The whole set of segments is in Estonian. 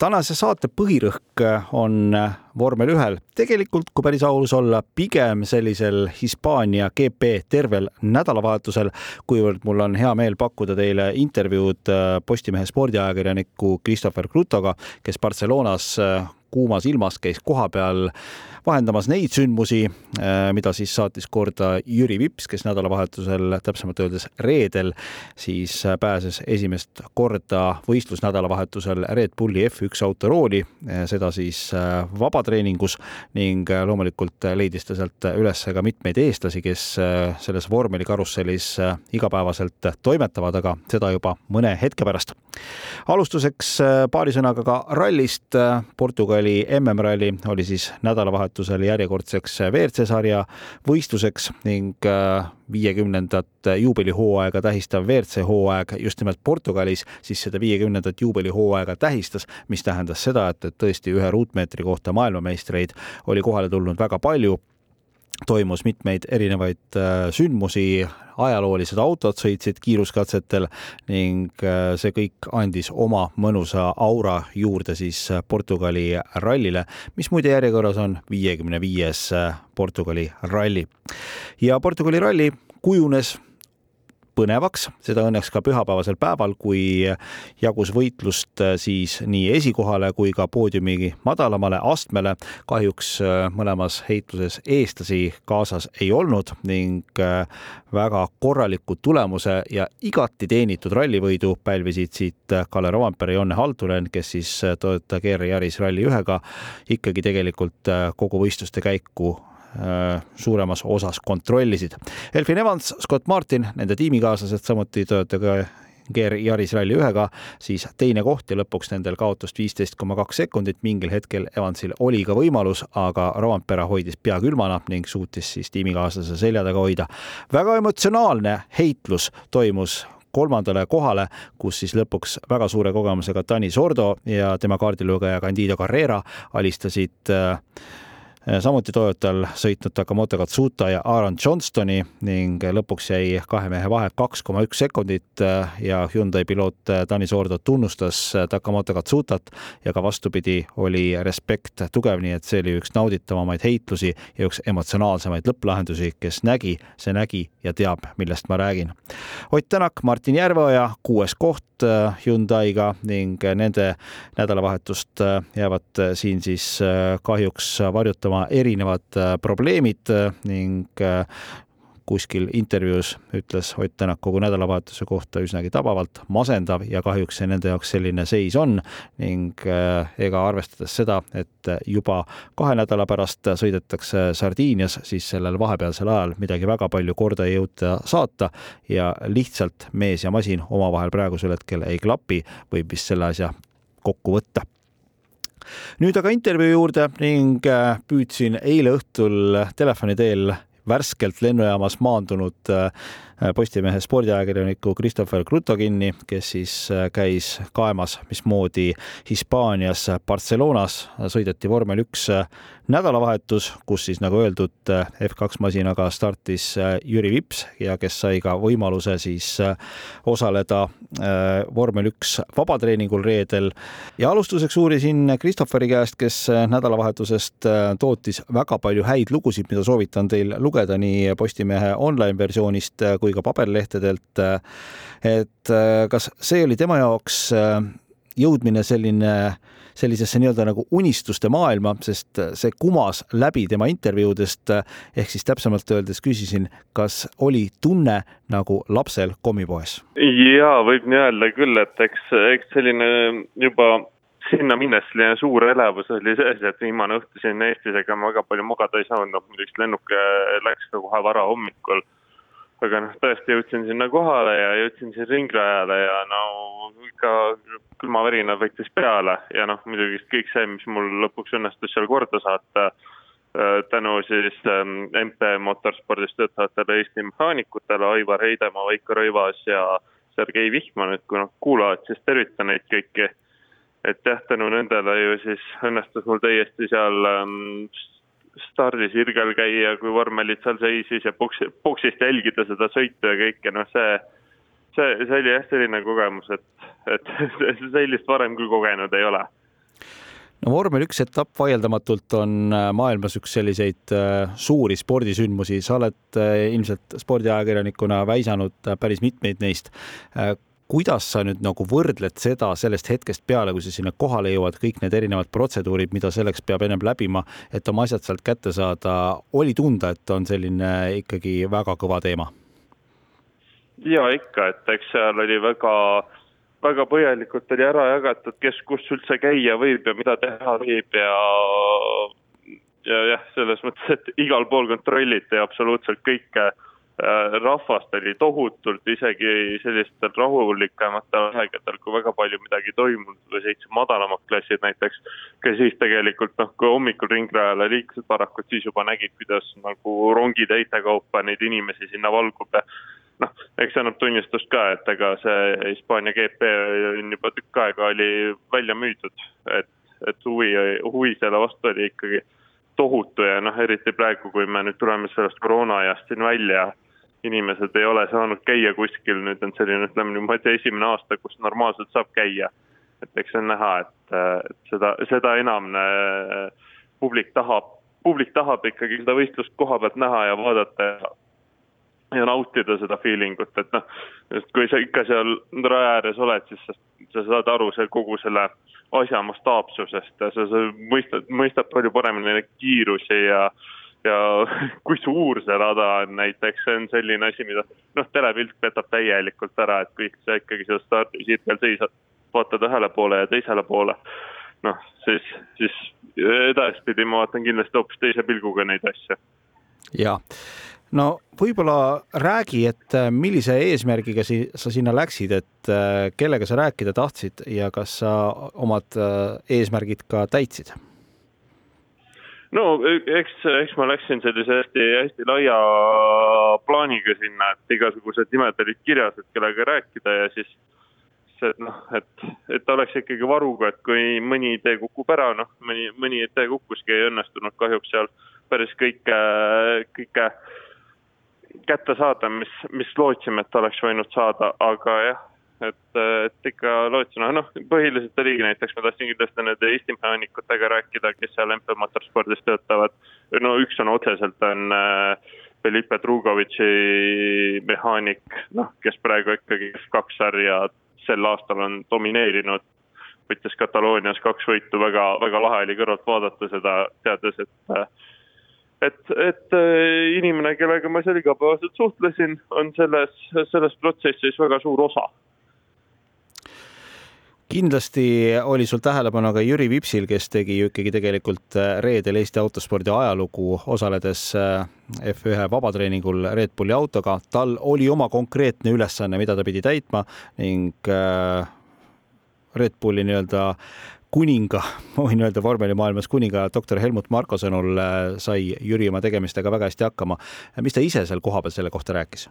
Tänase saate põhirõhk on vormel ühel, tegelikult kui päris aus olla, pigem sellisel Hispaania GP tervel nädalavahetusel, kuivõrd mul on hea meel pakkuda teile intervjuud Postimehe spordiajakirjaniku Christopher Krutoga, kes Barcelonas kuumas ilmas käis kohapeal vahendamas neid sündmusi, äh, mida siis saatis korda Jüri Vips, kes nädalavahetusel, täpsemalt öeldes reedel, siis äh, pääses esimest korda võistlusnädalavahetusel Red Bulli F1 autorooli, äh, seda siis vabatreeningus ning loomulikult leidis ta sealt üles ka mitmeid eestlasi, kes selles vormelikarussellis igapäevaselt toimetavad, aga seda juba mõne hetke pärast. alustuseks paari sõnaga ka rallist. Portugali MM-ralli oli siis nädalavahetusel nädalavahetusel järjekordseks WRC sarja võistluseks ning äh, viiekümnendat juubelihooaega tähistav WRC hooaeg just nimelt Portugalis siis seda viiekümnendat juubelihooaega tähistas, mis tähendas seda, et, et tõesti ühe ruutmeetri kohta maailmameistreid oli kohale tulnud väga palju toimus mitmeid erinevaid äh, sündmusi, ajaloolised autod sõitsid kiiruskatsetel ning äh, see kõik andis oma mõnusa aura juurde siis äh, Portugali rallile, mis muide järjekorras on viiekümne viies Portugali ralli. ja Portugali ralli kujunes põnevaks, seda õnneks ka pühapäevasel päeval, kui jagus võitlust äh, siis nii esikohale kui ka poodiumi madalamale astmele. kahjuks äh, mõlemas heitluses eestlasi kaasas ei olnud ning äh, väga korraliku tulemuse ja igati teenitud rallivõidu pälvisid siit Kalle Rovampere ja Jonne Haldunen, kes siis Toyota GR Yaris Rally ühega ikkagi tegelikult kogu võistluste käiku suuremas osas kontrollisid. Elfin Evans, Scott Martin, nende tiimikaaslased, samuti Toyota GR Yaris Rally ühega, siis teine koht ja lõpuks nendel kaotust viisteist koma kaks sekundit. mingil hetkel Evansil oli ka võimalus, aga Rovanpera hoidis pea külmana ning suutis siis tiimikaaslase selja taga hoida. väga emotsionaalne heitlus toimus kolmandale kohale, kus siis lõpuks väga suure kogemusega Dani Sordo ja tema kaardilugeja Candido Carrera alistasid äh, Äh, samuti Toyotal sõitnud Takamoto Katsuta ja Aaron Johnstoni ning lõpuks jäi kahe mehe vahe kaks koma üks sekundit äh, ja Hyundai piloot äh, Tanis Ordo tunnustas Takamoto Katsutat ja ka vastupidi, oli respekt tugev, nii et see oli üks nauditavamaid heitlusi ja üks emotsionaalsemaid lõpplahendusi, kes nägi, see nägi ja teab, millest ma räägin. Ott Tänak, Martin Järveoja, kuues koht Hyundai'ga ning nende nädalavahetust jäävad siin siis kahjuks varjutama lahendama erinevad äh, probleemid äh, ning äh, kuskil intervjuus ütles Ott Tänak kogu nädalavahetuse kohta üsnagi tabavalt masendav ja kahjuks see nende jaoks selline seis on. Ning ega arvestades seda, et juba kahe nädala pärast sõidetakse Sardiinias, siis sellel vahepealsel ajal midagi väga palju korda ei jõuta saata ja lihtsalt mees ja masin omavahel praegusel hetkel ei klapi, võib vist selle asja kokku võtta nüüd aga intervjuu juurde ning äh, püüdsin eile õhtul telefoni teel värskelt lennujaamas maandunud äh, Postimehe spordiajakirjaniku Christopher Kruto kinni, kes siis äh, käis kaemas, mismoodi Hispaanias Barcelonas sõideti vormel üks nädalavahetus, kus siis nagu öeldud, F2 masinaga startis äh, Jüri Vips ja kes sai ka võimaluse siis äh, osaleda äh, vormel üks vabatreeningul reedel. ja alustuseks uurisin Christopheri käest, kes nädalavahetusest tootis väga palju häid lugusid, mida soovitan teil lugeda nii Postimehe online versioonist kui ka paberlehtedelt. et kas see oli tema jaoks jõudmine selline sellisesse nii-öelda nagu unistuste maailma, sest see kumas läbi tema intervjuudest. ehk siis täpsemalt öeldes küsisin, kas oli tunne nagu lapsel kommipoes? ja võib nii öelda küll, et eks, eks selline juba sinna minnes selline suur elevus oli sees, et viimane õhtu siin Eestis, ega ma väga palju magada ei saanud, noh muidugi lennuk läks ka kohe varahommikul aga noh, tõesti jõudsin sinna kohale ja jõudsin siin ringrajale ja no ikka külmavärinad võttis peale ja noh, muidugi kõik see, mis mul lõpuks õnnestus seal korda saata, tänu siis MP Motorspordis töötavatele Eesti mehaanikutele, Aivar Heidemaa, Veiko Rõivas ja Sergei Vihman, et kui nad kuulavad, siis tervitan neid kõiki. et jah, tänu nendele ju siis õnnestus mul täiesti seal stardisirgel käia, kui vormelid seal seisis ja boksi, boksist jälgida seda sõitu ja kõike, noh see, see, see oli jah selline kogemus, et, et sellist varem küll kogenud ei ole. No vormel üks etapp vaieldamatult on äh, maailmas üks selliseid äh, suuri spordisündmusi, sa oled äh, ilmselt spordiajakirjanikuna väisanud päris mitmeid neist kuidas sa nüüd nagu võrdled seda sellest hetkest peale, kui sa sinna kohale jõuad, kõik need erinevad protseduurid, mida selleks peab ennem läbima, et oma asjad sealt kätte saada, oli tunda, et on selline ikkagi väga kõva teema? ja ikka, et eks seal oli väga, väga põhjalikult oli ära jagatud, kes kus üldse käia võib ja mida teha võib ja ja jah, selles mõttes, et igal pool kontrolliti absoluutselt kõike rahvast oli tohutult, isegi sellistel rahulikematel aegadel, kui väga palju midagi toimunud või seitse madalamad klassid näiteks, kes siis tegelikult noh, kui hommikul ringrajale liikusid paraku, et siis juba nägid, kuidas nagu rongitäite kaupa neid inimesi sinna valgub ja noh, eks see annab tunnistust ka, et ega see Hispaania GP on juba tükk aega oli välja müüdud, et, et huvi, huvi selle vastu oli ikkagi tohutu ja noh, eriti praegu, kui me nüüd tuleme sellest koroona ajast siin välja inimesed ei ole saanud käia kuskil, nüüd on selline, ütleme niimoodi esimene aasta, kus normaalselt saab käia. et eks see on näha, et, seda, seda enam äh, publik tahab, publik tahab ikkagi seda võistlust koha pealt näha ja vaadata ja, ja nautida seda feeling ut, et noh, et kui sa ikka seal raja ääres oled, siis sa, sa saad aru see kogu selle asja mastaapsusest ja sa, sa mõistad, mõistad palju paremini neid kiirusi ja äh, ja kui suur see rada on näiteks, see on selline asi, mida noh, telepilt petab täielikult ära, et kui sa ikkagi seal stardisirgel seisad, vaatad ühele poole ja teisele poole, noh, siis, siis edaspidi ma vaatan kindlasti hoopis teise pilguga neid asju. ja no võib-olla räägi, et äh, millise eesmärgiga si sa sinna läksid, et äh, kellega sa rääkida tahtsid ja kas sa omad äh, eesmärgid ka täitsid? No eks, eks ma läksin sellise hästi, hästi laia plaaniga sinna, et igasugused nimed olid kirjas, et kellega rääkida ja siis et noh, et, et oleks ikkagi varuga, et kui mõni idee kukub ära, noh, mõni, mõni idee kukkuski, ei õnnestunud kahjuks seal päris kõike, kõike kätte saada, mis, mis lootsime, et oleks võinud saada, aga jah, et, et ikka lootsime, noh, põhiliselt oligi näiteks, ma tahtsin kindlasti nende Eesti mehaanikutega rääkida, kes seal MP Motorspordis töötavad. no üks on otseselt on äh, Felipe Drugovitši mehaanik, noh, kes praegu ikkagi F2 sarja sel aastal on domineerinud. võttis Kataloonias kaks võitu, väga, väga lahe oli kõrvalt vaadata seda, teades, et äh, et, et äh, inimene, kellega ma seal igapäevaselt suhtlesin, on selles, selles protsessis väga suur osa kindlasti oli sul tähelepanu ka Jüri Vipsil, kes tegi ju ikkagi tegelikult äh, reedel Eesti autospordi ajalugu, osaledes äh, F1 vabatreeningul Red Bulli autoga. tal oli oma konkreetne ülesanne, mida ta pidi täitma ning äh, Red Bulli nii-öelda kuninga, ma võin öelda vormelimaailmas kuninga doktor Helmut Marko sõnul sai Jüri oma tegemistega väga hästi hakkama. mis ta ise seal kohapeal selle kohta rääkis?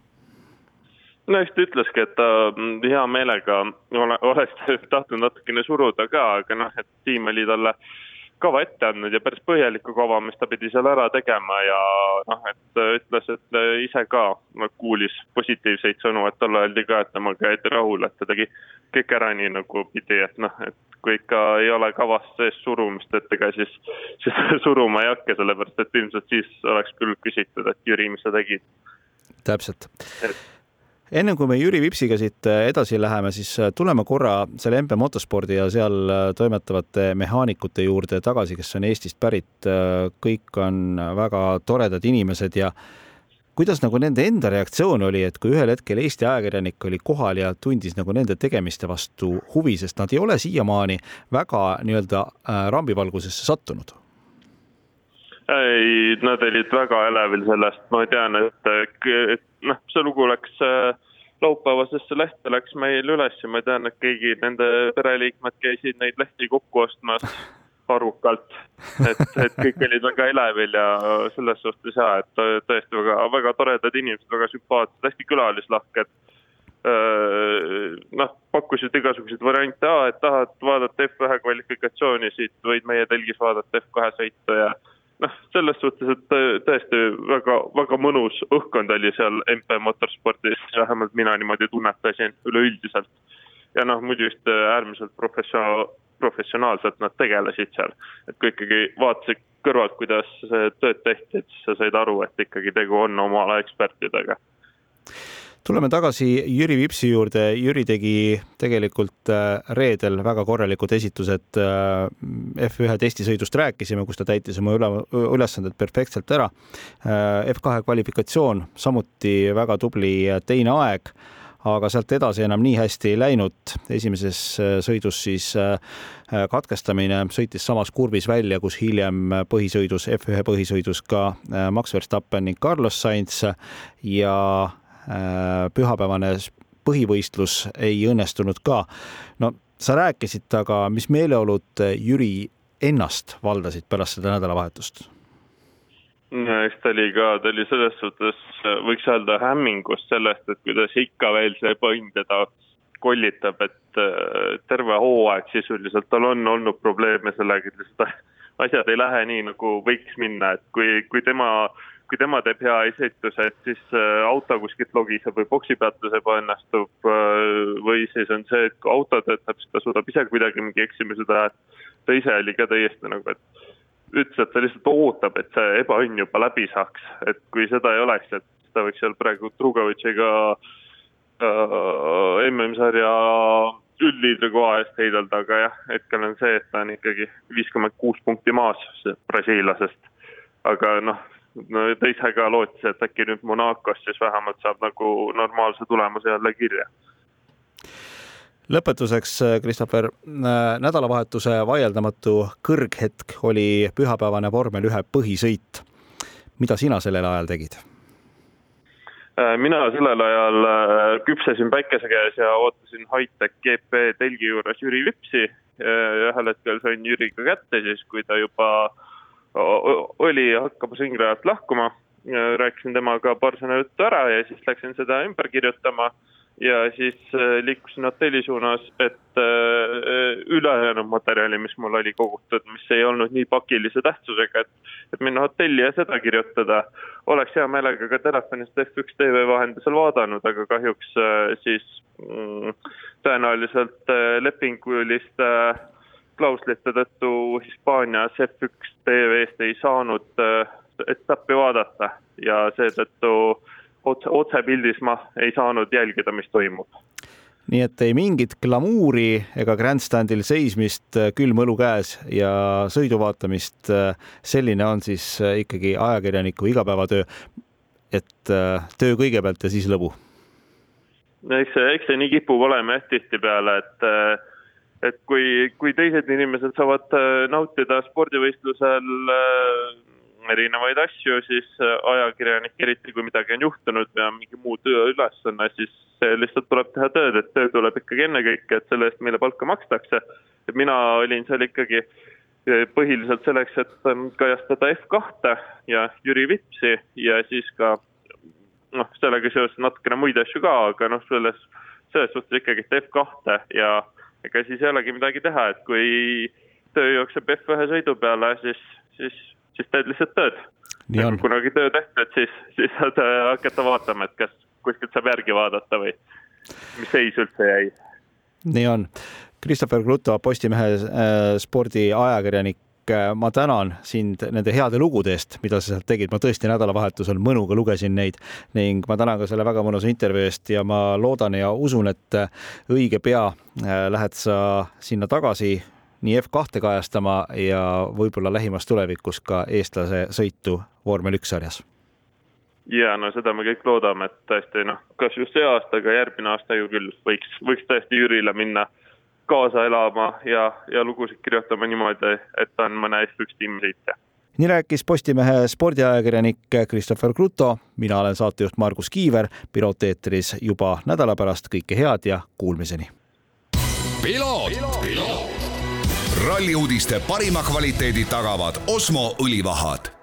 No eks ta ütleski, et ta mm, hea meelega ole, oleks tahtnud natukene suruda ka, aga noh, et tiim oli talle kava ette andnud ja päris põhjaliku kava, mis ta pidi seal ära tegema ja noh, et ütles, et ise ka kuulis positiivseid sõnu, et talle öeldi ka, et temaga jäeti rahule, et ta tegi kõik ära nii nagu pidi, et noh, et kui ikka ei ole kavas sees surumist, et ega siis, siis suruma ei hakka, sellepärast et ilmselt siis oleks küll küsitud, et Jüri, mis sa tegid. täpselt et ennem kui me Jüri Vipsiga siit äh, edasi läheme, siis äh, tuleme korra selle MP Motospordi ja seal äh, toimetavate mehaanikute juurde tagasi, kes on Eestist pärit. kõik on väga toredad inimesed ja kuidas nagu nende enda reaktsioon oli, et kui ühel hetkel Eesti ajakirjanik oli kohal ja tundis nagu nende tegemiste vastu huvi, sest nad ei ole siiamaani väga nii-öelda rambivalgusesse sattunud? ei, nad olid väga elevil sellest, ma tean, et, et noh, see lugu läks äh, laupäevasesse lehte läks meil üles ja ma tean, et kõigi nende pereliikmed käisid neid lehti kokku ostmas. arvukalt. et, et kõik olid väga elevil ja selles suhtes ja, et tõesti väga, väga toredad inimesed, väga sümpaatsed, hästi külalislahked. noh, pakkusid igasuguseid variante, et tahad vaadata F1 kvalifikatsiooni, siit võid meie telgis vaadata F2 sõitu ja noh, selles suhtes, et tõesti väga, väga mõnus õhkkond oli seal MP Motorspordis, vähemalt mina niimoodi tunnetasin üleüldiselt. ja noh, muidu just äärmiselt professionaal, professionaalselt nad tegelesid seal. et kui ikkagi vaatasid kõrvalt, kuidas tööd tehti, et siis sa said aru, et ikkagi tegu on oma ala ekspertidega tuleme tagasi Jüri Vipsi juurde. Jüri tegi tegelikult äh, reedel väga korralikud esitused. Äh, F1 testisõidust rääkisime, kus ta täitis oma üle, ülesanded perfektselt ära. Äh, F2 kvalifikatsioon, samuti väga tubli teine aeg aga sealt edasi enam nii hästi ei läinud. esimeses sõidus siis katkestamine sõitis samas kurvis välja, kus hiljem põhisõidus, F1 põhisõidus ka Max Verstappen ning Carlos Sainz ja pühapäevane põhivõistlus ei õnnestunud ka. no sa rääkisid, aga mis meeleolud Jüri ennast valdasid pärast seda nädalavahetust? eks ta oli ka, ta oli selles suhtes, võiks öelda hämmingus sellest, et kuidas ikka veel see põnd teda kollitab, et äh, terve hooaeg sisuliselt tal on olnud probleeme sellega, et lihtsalt asjad ei lähe nii, nagu võiks minna, et kui, kui tema, kui tema teeb hea esituse, et siis äh, auto kuskilt logiseb või boksipeatus ebaõnnestub äh, või siis on see, et kui auto töötab, siis ta suudab ise kuidagi mingi eksimuse teha, ta ise oli ka täiesti nagu, et ütles, et ta lihtsalt ootab, et see ebaõnn juba läbi saaks, et kui seda ei oleks, et ta võiks seal praegu Trugovitšiga äh, MM-sarja üldliidri koha eest heidelda, aga jah, hetkel on see, et ta on ikkagi viiskümmend kuus punkti maas brasiillasest. aga noh, no ta ise ka lootis, et äkki nüüd Monacos siis vähemalt saab nagu normaalse tulemuse jälle kirja lõpetuseks, Christopher, nädalavahetuse vaieldamatu kõrghetk oli pühapäevane vormel ühe põhisõit. mida sina sellel ajal tegid? mina sellel ajal äh, küpsesin päikese käes ja ootasin Hightech GP telgi juures Jüri Vipsi. ühel hetkel sain Jüriga kätte siis, kui ta juba oli hakkamas ringrajalt lahkuma. rääkisin temaga paar sõna juttu ära ja siis läksin seda ümber kirjutama ja siis äh, liikusin hotelli suunas, et äh, ülejäänud materjali, mis mul oli kogutud, mis ei olnud nii pakilise tähtsusega, et, et minna hotelli ja seda kirjutada. oleks hea meelega ka telefonist F1 tv vahendusel vaadanud, aga kahjuks äh, siis mm, tõenäoliselt lepinguliste klauslite tõttu Hispaanias F1 tv-st ei saanud etappi vaadata ja seetõttu otse, otsepildis ma ei saanud jälgida, mis toimub. nii et ei mingit glamuuri ega grandstandil seismist, külm õlu käes ja sõidu vaatamist. selline on siis ikkagi ajakirjaniku igapäevatöö. et äh, töö kõigepealt ja siis lõbu. eks see, eks see nii kipub olema jah tihtipeale, et äh, et kui, kui teised inimesed saavad äh, nautida spordivõistlusel erinevaid asju, siis äh, ajakirjanik, eriti kui midagi on juhtunud on mingi muu tööülesanne, siis lihtsalt tuleb teha tööd, et töö tuleb ikkagi ennekõike, et selle eest meile palka makstakse. et mina olin seal ikkagi äh, põhiliselt selleks, et kajastada F2 ja Jüri Vipsi ja siis ka noh, sellega seoses natukene muid asju ka, aga noh, selles, selles suhtes ikkagi F2 ja ega siis ei olegi midagi teha, et kui töö jookseb F1 sõidu peale, siis, siis siis teed lihtsalt tööd. kui kunagi töö tehtud, siis, siis saad äh, hakata vaatama, et kas kuskilt saab järgi vaadata või mis seis üldse jäi. nii on. Christopher Kruto, Postimehe äh, spordiajakirjanik äh, ma tänan sind nende heade lugude eest, mida sa sealt tegid, ma tõesti nädalavahetusel mõnuga lugesin neid ning ma tänan ka selle väga mõnusa intervjuu eest ja ma loodan ja usun, et õige pea lähed sa sinna tagasi nii F2 kajastama ja võib-olla lähimas tulevikus ka eestlase sõitu vormel üks sarjas? ja no seda me kõik loodame, et tõesti noh, kas just see aasta, aga järgmine aasta ju küll võiks, võiks tõesti Jürile minna kaasa elama ja, ja lugusid kirjutama niimoodi, et on mõne F1 tiimi sõitja nii rääkis Postimehe spordiajakirjanik Christopher Kruto, mina olen saatejuht Margus Kiiver, Piloot eetris juba nädala pärast, kõike head ja kuulmiseni. ralli uudiste parima kvaliteedi tagavad Osmo õlivahad